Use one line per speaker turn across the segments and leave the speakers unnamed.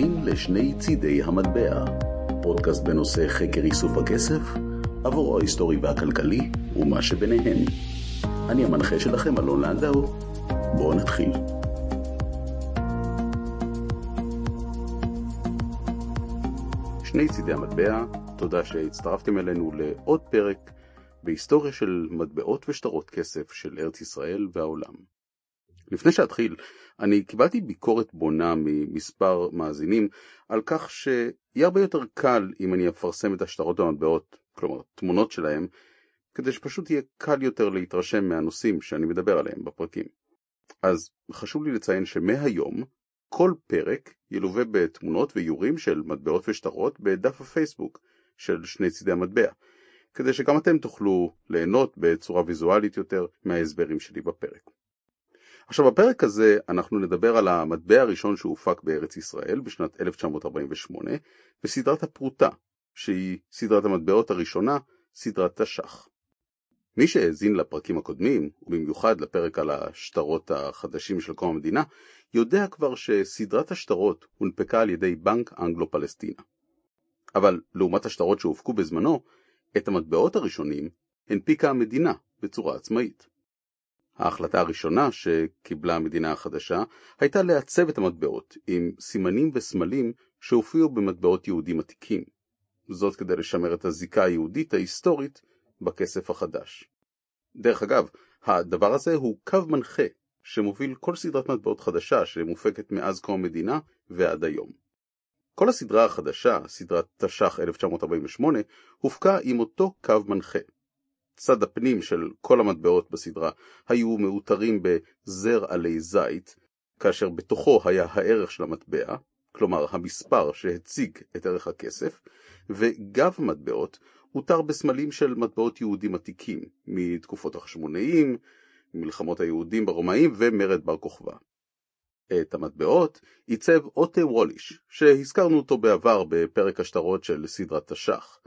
מאזינים לשני צידי המטבע, פודקאסט בנושא חקר איסוף הכסף, עבורו ההיסטורי והכלכלי ומה שביניהם. אני המנחה שלכם אלון לנדאו, בואו נתחיל. שני צידי המטבע, תודה שהצטרפתם אלינו לעוד פרק בהיסטוריה של מטבעות ושטרות כסף של ארץ ישראל והעולם. לפני שאתחיל, אני קיבלתי ביקורת בונה ממספר מאזינים על כך שיהיה הרבה יותר קל אם אני אפרסם את השטרות המטבעות, כלומר תמונות שלהם, כדי שפשוט יהיה קל יותר להתרשם מהנושאים שאני מדבר עליהם בפרקים. אז חשוב לי לציין שמהיום כל פרק ילווה בתמונות ואיורים של מטבעות ושטרות בדף הפייסבוק של שני צידי המטבע, כדי שגם אתם תוכלו ליהנות בצורה ויזואלית יותר מההסברים שלי בפרק. עכשיו בפרק הזה אנחנו נדבר על המטבע הראשון שהופק בארץ ישראל בשנת 1948 בסדרת הפרוטה, שהיא סדרת המטבעות הראשונה, סדרת תש"ח. מי שהאזין לפרקים הקודמים, ובמיוחד לפרק על השטרות החדשים של קום המדינה, יודע כבר שסדרת השטרות הונפקה על ידי בנק אנגלו-פלסטינה. אבל לעומת השטרות שהופקו בזמנו, את המטבעות הראשונים הנפיקה המדינה בצורה עצמאית. ההחלטה הראשונה שקיבלה המדינה החדשה הייתה לעצב את המטבעות עם סימנים וסמלים שהופיעו במטבעות יהודים עתיקים. זאת כדי לשמר את הזיקה היהודית ההיסטורית בכסף החדש. דרך אגב, הדבר הזה הוא קו מנחה שמוביל כל סדרת מטבעות חדשה שמופקת מאז קום המדינה ועד היום. כל הסדרה החדשה, סדרת תש"ח 1948, הופקה עם אותו קו מנחה. צד הפנים של כל המטבעות בסדרה היו מאותרים בזר עלי זית, כאשר בתוכו היה הערך של המטבע, כלומר המספר שהציג את ערך הכסף, וגב המטבעות הותר בסמלים של מטבעות יהודים עתיקים, מתקופות החשמונאים, מלחמות היהודים ברומאים ומרד בר כוכבא. את המטבעות עיצב אוטה ווליש, שהזכרנו אותו בעבר בפרק השטרות של סדרת תש"ח.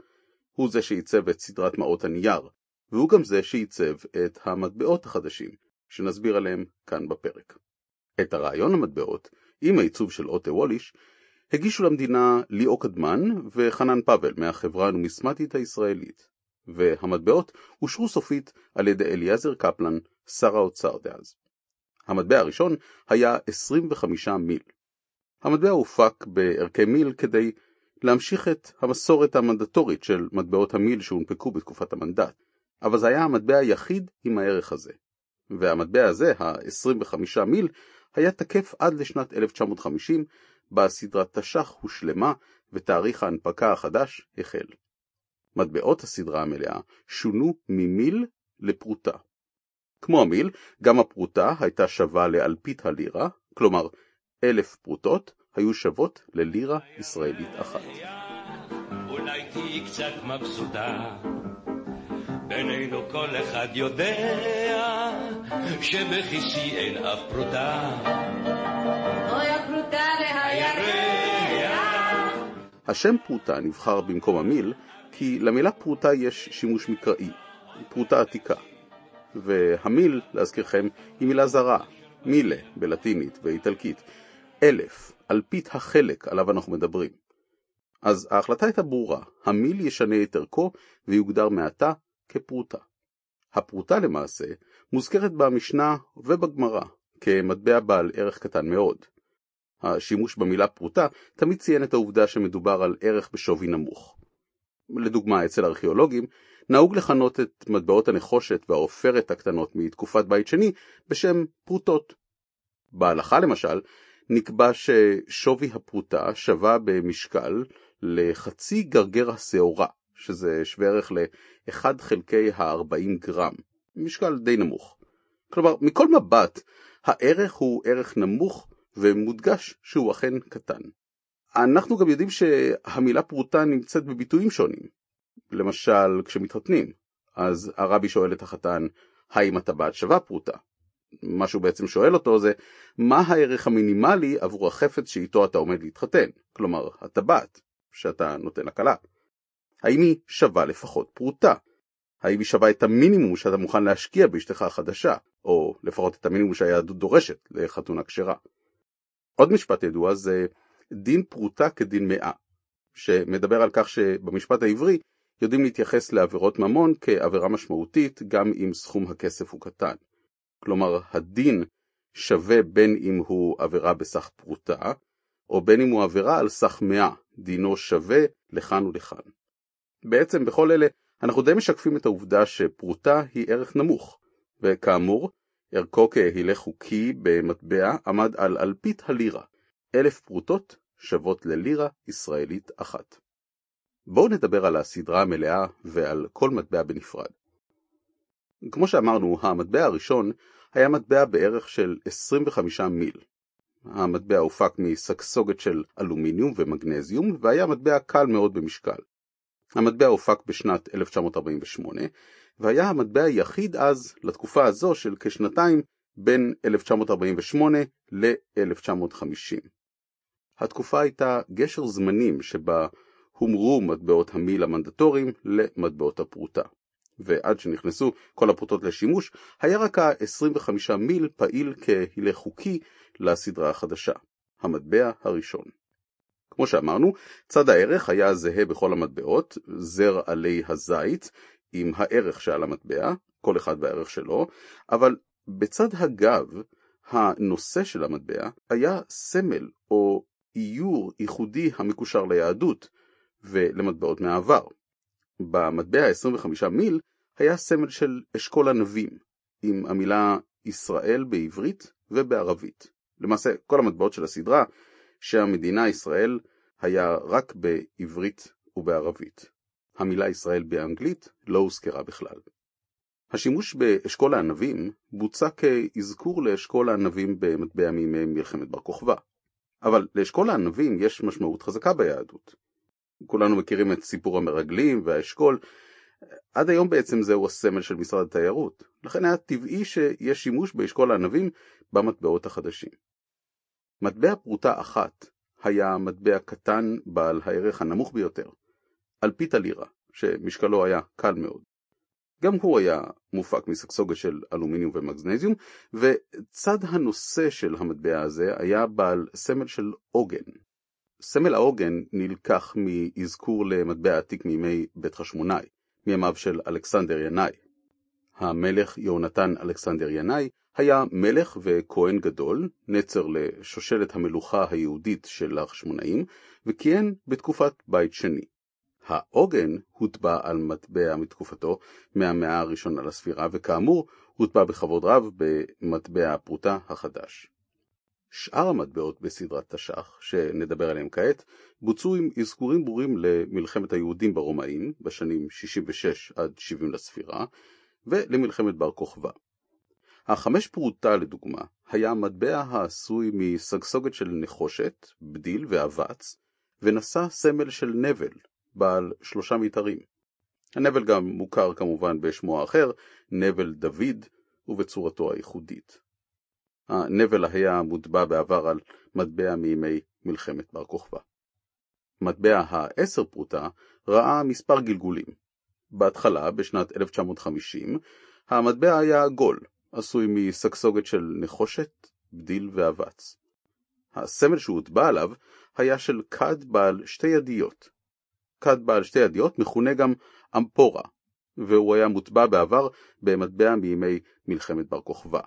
הוא זה שעיצב את סדרת מעות הנייר, והוא גם זה שעיצב את המטבעות החדשים, שנסביר עליהם כאן בפרק. את הרעיון המטבעות, עם העיצוב של אוטה ווליש, הגישו למדינה ליאו קדמן וחנן פאבל מהחברה הנומיסמטית הישראלית, והמטבעות אושרו סופית על ידי אליעזר קפלן, שר האוצר דאז. המטבע הראשון היה 25 מיל. המטבע הופק בערכי מיל כדי להמשיך את המסורת המנדטורית של מטבעות המיל שהונפקו בתקופת המנדט, אבל זה היה המטבע היחיד עם הערך הזה. והמטבע הזה, ה-25 מיל, היה תקף עד לשנת 1950, בה סדרת תש"ח הושלמה ותאריך ההנפקה החדש החל. מטבעות הסדרה המלאה שונו ממיל לפרוטה. כמו המיל, גם הפרוטה הייתה שווה לאלפית הלירה, כלומר אלף פרוטות היו שוות ללירה ישראלית אחת. אולי תהיי קצת מבסוטה, בינינו כל אחד יודע שבכיסי אין אף פרוטה. אוי הפרוטה להירח. השם פרוטה נבחר במקום המיל כי למילה פרוטה יש שימוש מקראי, פרוטה עתיקה. והמיל, להזכירכם, היא מילה זרה, מילה בלטינית ואיטלקית, אלף, אלפית החלק עליו אנחנו מדברים. אז ההחלטה הייתה ברורה, המיל ישנה את ערכו ויוגדר מעתה כפרוטה. הפרוטה למעשה מוזכרת במשנה ובגמרא כמטבע בעל ערך קטן מאוד. השימוש במילה פרוטה תמיד ציין את העובדה שמדובר על ערך בשווי נמוך. לדוגמה, אצל ארכיאולוגים נהוג לכנות את מטבעות הנחושת והעופרת הקטנות מתקופת בית שני בשם פרוטות. בהלכה למשל, נקבע ששווי הפרוטה שווה במשקל לחצי גרגר השעורה, שזה שווה ערך ל-1 חלקי ה-40 גרם, משקל די נמוך. כלומר, מכל מבט, הערך הוא ערך נמוך ומודגש שהוא אכן קטן. אנחנו גם יודעים שהמילה פרוטה נמצאת בביטויים שונים. למשל, כשמתחתנים, אז הרבי שואל את החתן, האם הטבעת שווה פרוטה? מה שהוא בעצם שואל אותו זה, מה הערך המינימלי עבור החפץ שאיתו אתה עומד להתחתן? כלומר, הטבעת שאתה נותן לכלה. האם היא שווה לפחות פרוטה? האם היא שווה את המינימום שאתה מוכן להשקיע באשתך החדשה, או לפחות את המינימום שהיהדות דורשת לחתונה כשרה? עוד משפט ידוע זה דין פרוטה כדין מאה, שמדבר על כך שבמשפט העברי יודעים להתייחס לעבירות ממון כעבירה משמעותית גם אם סכום הכסף הוא קטן. כלומר, הדין שווה בין אם הוא עבירה בסך פרוטה, או בין אם הוא עבירה על סך מאה, דינו שווה לכאן ולכאן. בעצם בכל אלה אנחנו די משקפים את העובדה שפרוטה היא ערך נמוך, וכאמור, ערכו כהילך חוקי במטבע עמד על אלפית הלירה, אלף פרוטות שוות ללירה ישראלית אחת. בואו נדבר על הסדרה המלאה ועל כל מטבע בנפרד. כמו שאמרנו, המטבע הראשון היה מטבע בערך של 25 מיל. המטבע הופק מסגסוגת של אלומיניום ומגנזיום, והיה מטבע קל מאוד במשקל. המטבע הופק בשנת 1948, והיה המטבע היחיד אז, לתקופה הזו של כשנתיים, בין 1948 ל-1950. התקופה הייתה גשר זמנים שבה הומרו מטבעות המיל המנדטוריים למטבעות הפרוטה. ועד שנכנסו כל הפרוטות לשימוש, היה רק ה-25 מיל פעיל כהילך חוקי לסדרה החדשה, המטבע הראשון. כמו שאמרנו, צד הערך היה זהה בכל המטבעות, זר עלי הזית, עם הערך שעל המטבע, כל אחד והערך שלו, אבל בצד הגב, הנושא של המטבע היה סמל או איור ייחודי המקושר ליהדות ולמטבעות מהעבר. במטבע ה-25 מיל היה סמל של אשכול ענבים, עם המילה ישראל בעברית ובערבית. למעשה, כל המטבעות של הסדרה, שהמדינה ישראל היה רק בעברית ובערבית. המילה ישראל באנגלית לא הוזכרה בכלל. השימוש באשכול הענבים בוצע כאזכור לאשכול הענבים במטבע מימי מלחמת בר כוכבא. אבל לאשכול הענבים יש משמעות חזקה ביהדות. כולנו מכירים את סיפור המרגלים והאשכול, עד היום בעצם זהו הסמל של משרד התיירות, לכן היה טבעי שיש שימוש באשכול הענבים במטבעות החדשים. מטבע פרוטה אחת היה מטבע קטן בעל הערך הנמוך ביותר, אלפית הלירה, שמשקלו היה קל מאוד. גם הוא היה מופק מסגסוגה של אלומיניום ומגנזיום, וצד הנושא של המטבע הזה היה בעל סמל של עוגן. סמל העוגן נלקח מאזכור למטבע עתיק מימי בית חשמונאי, מימיו של אלכסנדר ינאי. המלך יהונתן אלכסנדר ינאי היה מלך וכהן גדול, נצר לשושלת המלוכה היהודית של החשמונאים, וכיהן בתקופת בית שני. העוגן הוטבע על מטבע מתקופתו מהמאה הראשונה לספירה, וכאמור הוטבע בכבוד רב במטבע הפרוטה החדש. שאר המטבעות בסדרת תש"ח, שנדבר עליהם כעת, בוצעו עם אזכורים ברורים למלחמת היהודים ברומאים בשנים 66 עד 70 לספירה, ולמלחמת בר כוכבא. החמש פרוטה לדוגמה, היה מטבע העשוי מסגסוגת של נחושת, בדיל ואבץ, ונשא סמל של נבל, בעל שלושה מיתרים. הנבל גם מוכר כמובן בשמו האחר, נבל דוד, ובצורתו הייחודית. הנבל היה מוטבע בעבר על מטבע מימי מלחמת בר כוכבא. מטבע העשר פרוטה ראה מספר גלגולים. בהתחלה, בשנת 1950, המטבע היה עגול, עשוי מסגסוגת של נחושת, בדיל ואבץ. הסמל שהוטבע עליו היה של כד בעל שתי ידיות, כד בעל שתי ידיות מכונה גם אמפורה, והוא היה מוטבע בעבר במטבע מימי מלחמת בר כוכבא.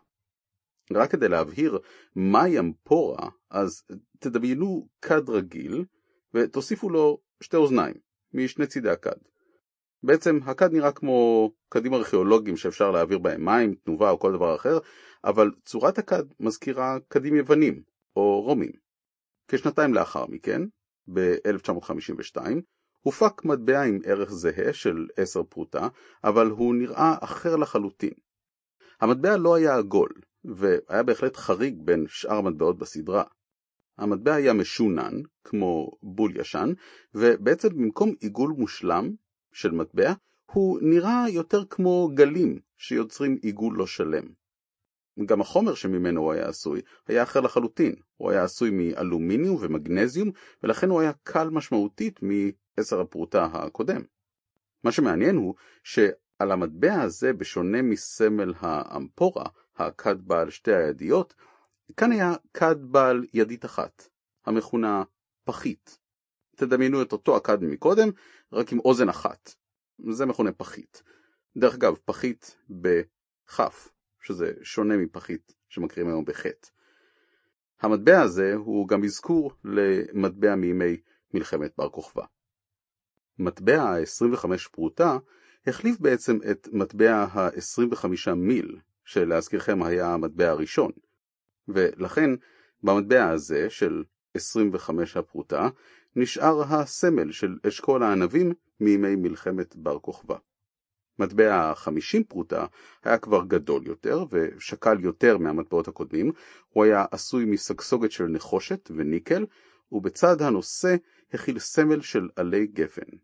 רק כדי להבהיר מהי אמפורה, אז תדמיינו כד רגיל ותוסיפו לו שתי אוזניים משני צידי הכד. בעצם הכד נראה כמו כדים ארכיאולוגיים שאפשר להעביר בהם מים, תנובה או כל דבר אחר, אבל צורת הכד מזכירה כדים יוונים או רומים. כשנתיים לאחר מכן, ב-1952, הופק מטבע עם ערך זהה של 10 פרוטה, אבל הוא נראה אחר לחלוטין. המטבע לא היה עגול, והיה בהחלט חריג בין שאר המטבעות בסדרה. המטבע היה משונן, כמו בול ישן, ובעצם במקום עיגול מושלם של מטבע, הוא נראה יותר כמו גלים שיוצרים עיגול לא שלם. גם החומר שממנו הוא היה עשוי היה אחר לחלוטין, הוא היה עשוי מאלומיניום ומגנזיום, ולכן הוא היה קל משמעותית עשר הפרוטה הקודם. מה שמעניין הוא שעל המטבע הזה, בשונה מסמל האמפורה, הכד בעל שתי הידיות, כאן היה כד בעל ידית אחת, המכונה פחית. תדמיינו את אותו אכד מקודם, רק עם אוזן אחת. זה מכונה פחית. דרך אגב, פחית בכף, שזה שונה מפחית שמקריאים היום בחטא. המטבע הזה הוא גם אזכור למטבע מימי מלחמת בר כוכבא. מטבע ה-25 פרוטה החליף בעצם את מטבע ה-25 מיל, שלהזכירכם היה המטבע הראשון, ולכן במטבע הזה של 25 הפרוטה נשאר הסמל של אשכול הענבים מימי מלחמת בר כוכבא. מטבע ה-50 פרוטה היה כבר גדול יותר ושקל יותר מהמטבעות הקודמים, הוא היה עשוי מסגסוגת של נחושת וניקל, ובצד הנושא הכיל סמל של עלי גפן.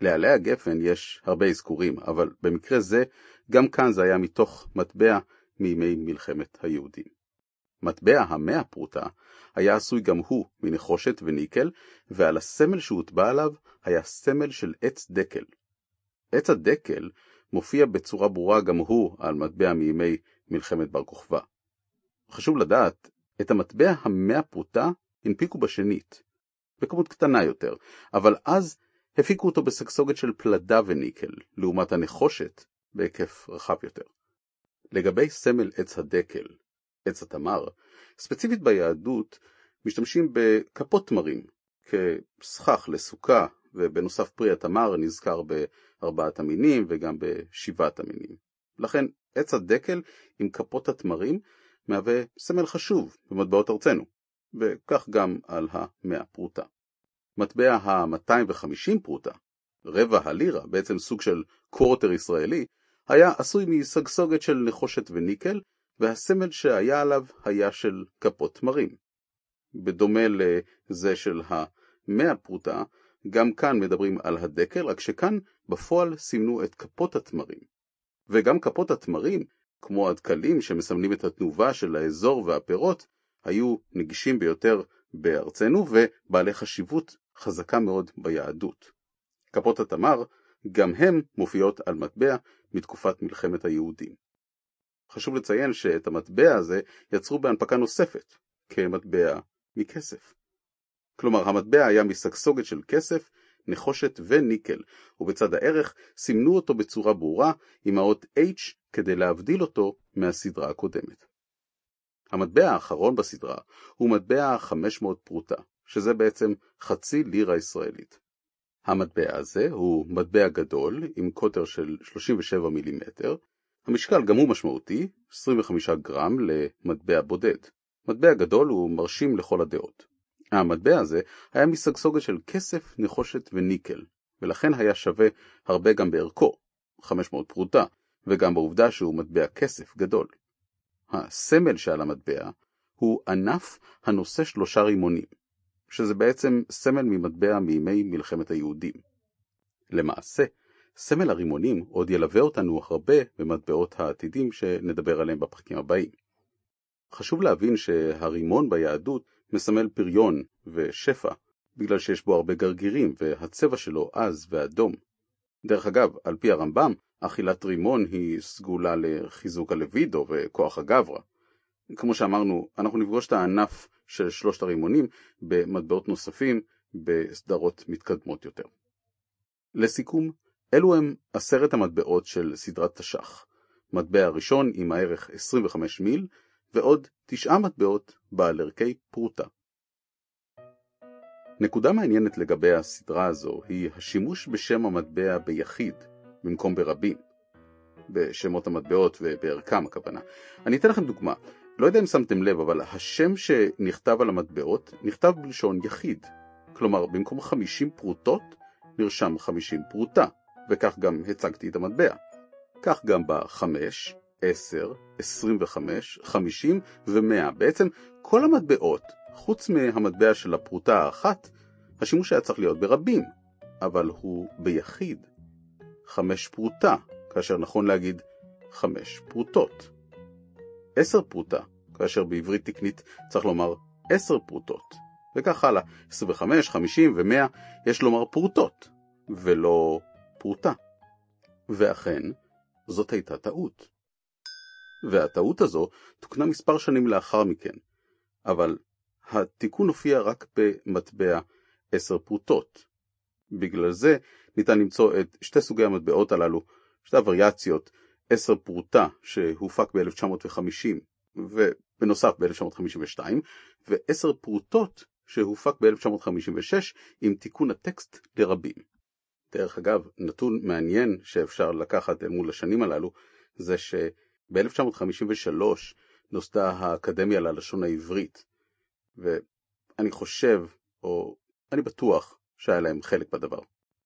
לעלי הגפן יש הרבה אזכורים, אבל במקרה זה, גם כאן זה היה מתוך מטבע מימי מלחמת היהודים. מטבע המאה פרוטה היה עשוי גם הוא מנחושת וניקל, ועל הסמל שהוטבע עליו היה סמל של עץ דקל. עץ הדקל מופיע בצורה ברורה גם הוא על מטבע מימי מלחמת בר כוכבא. חשוב לדעת, את המטבע המאה פרוטה הנפיקו בשנית, בכמות קטנה יותר, אבל אז הפיקו אותו בסגסוגת של פלדה וניקל, לעומת הנחושת בהיקף רחב יותר. לגבי סמל עץ הדקל, עץ התמר, ספציפית ביהדות משתמשים בכפות תמרים, כסכך לסוכה, ובנוסף פרי התמר נזכר בארבעת המינים וגם בשבעת המינים. לכן עץ הדקל עם כפות התמרים מהווה סמל חשוב במטבעות ארצנו, וכך גם על המאה פרוטה. מטבע ה-250 פרוטה, רבע הלירה, בעצם סוג של קורטר ישראלי, היה עשוי מסגסוגת של נחושת וניקל, והסמל שהיה עליו היה של כפות תמרים. בדומה לזה של המאה פרוטה, גם כאן מדברים על הדקל, רק שכאן בפועל סימנו את כפות התמרים. וגם כפות התמרים, כמו הדקלים שמסמלים את התנובה של האזור והפירות, היו נגישים ביותר בארצנו ובעלי חשיבות חזקה מאוד ביהדות. כפות התמר, גם הן מופיעות על מטבע מתקופת מלחמת היהודים. חשוב לציין שאת המטבע הזה יצרו בהנפקה נוספת, כמטבע מכסף. כלומר, המטבע היה משגשוגת של כסף, נחושת וניקל, ובצד הערך סימנו אותו בצורה ברורה עם האות H כדי להבדיל אותו מהסדרה הקודמת. המטבע האחרון בסדרה הוא מטבע 500 פרוטה, שזה בעצם חצי לירה ישראלית. המטבע הזה הוא מטבע גדול עם קוטר של 37 מילימטר, המשקל גם הוא משמעותי, 25 גרם למטבע בודד. מטבע גדול הוא מרשים לכל הדעות. המטבע הזה היה משגשוגת של כסף, נחושת וניקל, ולכן היה שווה הרבה גם בערכו, 500 פרוטה, וגם בעובדה שהוא מטבע כסף גדול. הסמל שעל המטבע הוא ענף הנושא שלושה רימונים, שזה בעצם סמל ממטבע מימי מלחמת היהודים. למעשה, סמל הרימונים עוד ילווה אותנו הרבה במטבעות העתידים שנדבר עליהם בפרקים הבאים. חשוב להבין שהרימון ביהדות מסמל פריון ושפע, בגלל שיש בו הרבה גרגירים והצבע שלו עז ואדום. דרך אגב, על פי הרמב"ם, אכילת רימון היא סגולה לחיזוק הלווידו וכוח הגברא. כמו שאמרנו, אנחנו נפגוש את הענף של שלושת הרימונים במטבעות נוספים בסדרות מתקדמות יותר. לסיכום, אלו הם עשרת המטבעות של סדרת תש"ח. מטבע הראשון עם הערך 25 מיל, ועוד תשעה מטבעות בעל ערכי פרוטה. נקודה מעניינת לגבי הסדרה הזו היא השימוש בשם המטבע ביחיד במקום ברבים. בשמות המטבעות ובערכם הכוונה. אני אתן לכם דוגמה. לא יודע אם שמתם לב, אבל השם שנכתב על המטבעות נכתב בלשון יחיד. כלומר, במקום 50 פרוטות, נרשם 50 פרוטה, וכך גם הצגתי את המטבע. כך גם ב-5, 10, 25, 50 ו-100. בעצם כל המטבעות, חוץ מהמטבע של הפרוטה האחת, השימוש היה צריך להיות ברבים, אבל הוא ביחיד. חמש פרוטה, כאשר נכון להגיד חמש פרוטות. עשר פרוטה, כאשר בעברית תקנית צריך לומר עשר פרוטות. וכך הלאה, 25, 50 ו-100 יש לומר פרוטות, ולא פרוטה. ואכן, זאת הייתה טעות. והטעות הזו תוקנה מספר שנים לאחר מכן, אבל התיקון הופיע רק במטבע עשר פרוטות. בגלל זה ניתן למצוא את שתי סוגי המטבעות הללו, שתי הווריאציות, עשר פרוטה שהופק ב-1950 ובנוסף ב-1952, ועשר פרוטות שהופק ב-1956 עם תיקון הטקסט לרבים. דרך אגב, נתון מעניין שאפשר לקחת אל מול השנים הללו, זה שב-1953 נוסדה האקדמיה ללשון העברית, ואני חושב, או אני בטוח, שהיה להם חלק בדבר.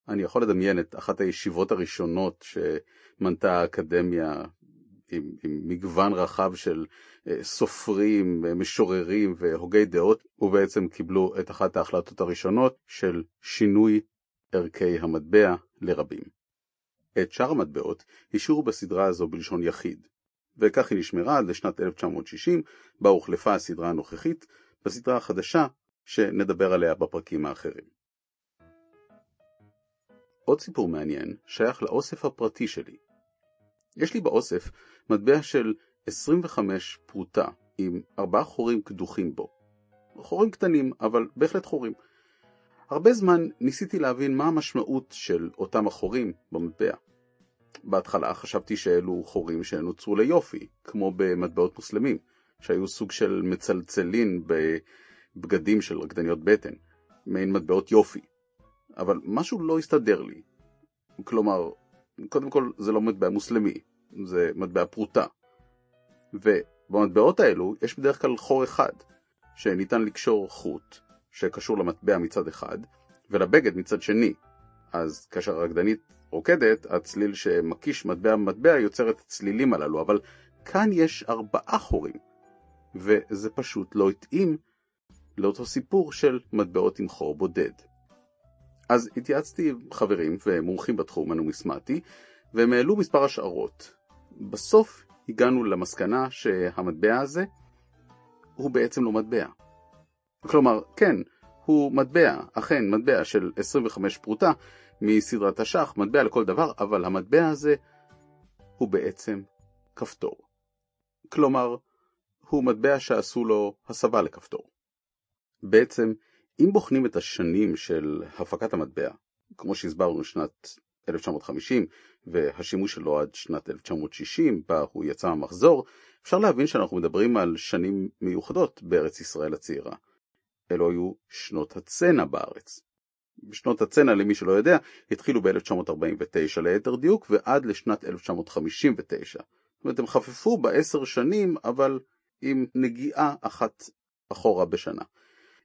אני יכול לדמיין את אחת הישיבות הראשונות שמנתה האקדמיה עם, עם מגוון רחב של אה, סופרים, אה, משוררים והוגי דעות, ובעצם קיבלו את אחת ההחלטות הראשונות של שינוי ערכי המטבע לרבים. את שאר המטבעות השאירו בסדרה הזו בלשון יחיד, וכך היא נשמרה עד לשנת 1960, בה הוחלפה הסדרה הנוכחית בסדרה החדשה שנדבר עליה בפרקים האחרים. עוד סיפור מעניין שייך לאוסף הפרטי שלי. יש לי באוסף מטבע של 25 פרוטה עם ארבעה חורים קדוחים בו. חורים קטנים, אבל בהחלט חורים. הרבה זמן ניסיתי להבין מה המשמעות של אותם החורים במטבע. בהתחלה חשבתי שאלו חורים שנוצרו ליופי, כמו במטבעות מוסלמים, שהיו סוג של מצלצלין בבגדים של רקדניות בטן, מעין מטבעות יופי. אבל משהו לא הסתדר לי. כלומר, קודם כל זה לא מטבע מוסלמי, זה מטבע פרוטה. ובמטבעות האלו יש בדרך כלל חור אחד, שניתן לקשור חוט שקשור למטבע מצד אחד, ולבגד מצד שני. אז כאשר הרקדנית רוקדת, הצליל שמקיש מטבע במטבע יוצר את הצלילים הללו, אבל כאן יש ארבעה חורים, וזה פשוט לא התאים לאותו סיפור של מטבעות עם חור בודד. אז התייעצתי עם חברים ומומחים בתחום הנומיסמטי, והם העלו מספר השערות. בסוף הגענו למסקנה שהמטבע הזה הוא בעצם לא מטבע. כלומר, כן, הוא מטבע, אכן מטבע של 25 פרוטה מסדרת השח, מטבע לכל דבר, אבל המטבע הזה הוא בעצם כפתור. כלומר, הוא מטבע שעשו לו הסבה לכפתור. בעצם, אם בוחנים את השנים של הפקת המטבע, כמו שהסברנו שנת 1950 והשימוש שלו עד שנת 1960 בה הוא יצא מהמחזור, אפשר להבין שאנחנו מדברים על שנים מיוחדות בארץ ישראל הצעירה. אלו היו שנות הצנע בארץ. בשנות הצנע, למי שלא יודע, התחילו ב-1949 ליתר דיוק ועד לשנת 1959. זאת אומרת, הם חפפו בעשר שנים, אבל עם נגיעה אחת אחורה בשנה.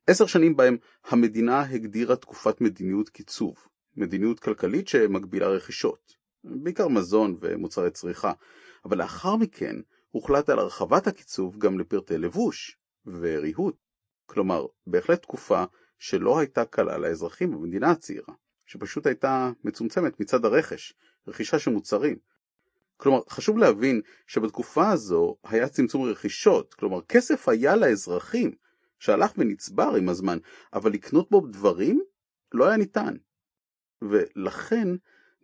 עשר שנים בהם המדינה הגדירה תקופת מדיניות קיצוב, מדיניות כלכלית שמגבילה רכישות, בעיקר מזון ומוצרי צריכה, אבל לאחר מכן הוחלט על הרחבת הקיצוב גם לפרטי לבוש וריהוט, כלומר בהחלט תקופה שלא הייתה קלה לאזרחים במדינה הצעירה, שפשוט הייתה מצומצמת מצד הרכש, רכישה של מוצרים. כלומר, חשוב להבין שבתקופה הזו היה צמצום רכישות, כלומר כסף היה לאזרחים, שהלך ונצבר עם הזמן, אבל לקנות בו דברים לא היה ניתן. ולכן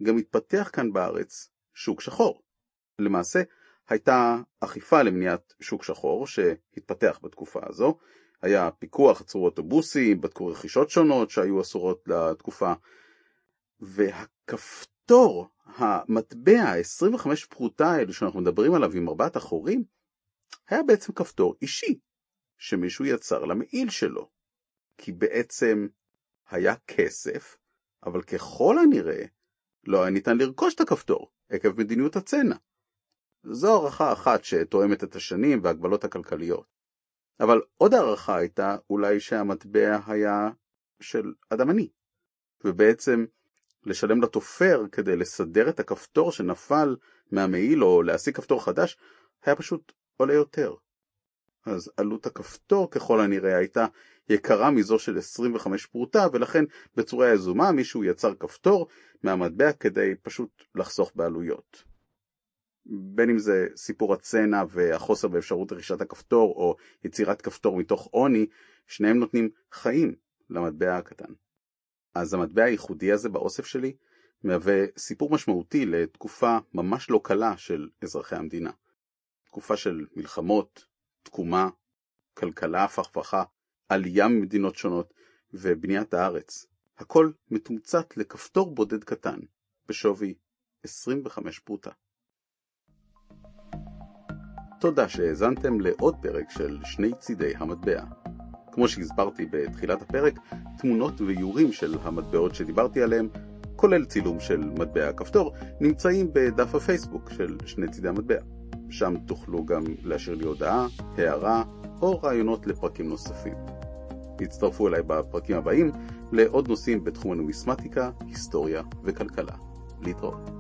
גם התפתח כאן בארץ שוק שחור. למעשה, הייתה אכיפה למניעת שוק שחור שהתפתח בתקופה הזו, היה פיקוח, עצרו אוטובוסים, בדקו רכישות שונות שהיו אסורות לתקופה, והכפתור, המטבע, ה-25 פרוטה האלו שאנחנו מדברים עליו עם ארבעת החורים, היה בעצם כפתור אישי, שמישהו יצר למעיל שלו. כי בעצם היה כסף, אבל ככל הנראה לא היה ניתן לרכוש את הכפתור, עקב מדיניות הצנע. זו הערכה אחת שתואמת את השנים והגבלות הכלכליות. אבל עוד הערכה הייתה אולי שהמטבע היה של אדם עני, ובעצם לשלם לתופר כדי לסדר את הכפתור שנפל מהמעיל או להשיג כפתור חדש, היה פשוט עולה יותר. אז עלות הכפתור ככל הנראה הייתה יקרה מזו של 25 פרוטה, ולכן בצורה יזומה מישהו יצר כפתור מהמטבע כדי פשוט לחסוך בעלויות. בין אם זה סיפור הצנע והחוסר באפשרות רכישת הכפתור, או יצירת כפתור מתוך עוני, שניהם נותנים חיים למטבע הקטן. אז המטבע הייחודי הזה באוסף שלי מהווה סיפור משמעותי לתקופה ממש לא קלה של אזרחי המדינה. תקופה של מלחמות, תקומה, כלכלה הפכפכה, עלייה ממדינות שונות ובניית הארץ. הכל מתומצת לכפתור בודד קטן, בשווי 25 פרוטה. תודה שהאזנתם לעוד פרק של שני צידי המטבע. כמו שהסברתי בתחילת הפרק, תמונות ואיורים של המטבעות שדיברתי עליהם, כולל צילום של מטבע הכפתור, נמצאים בדף הפייסבוק של שני צידי המטבע. שם תוכלו גם להשאיר לי הודעה, הערה או רעיונות לפרקים נוספים. הצטרפו אליי בפרקים הבאים לעוד נושאים בתחום הנומיסמטיקה, היסטוריה וכלכלה. להתראות.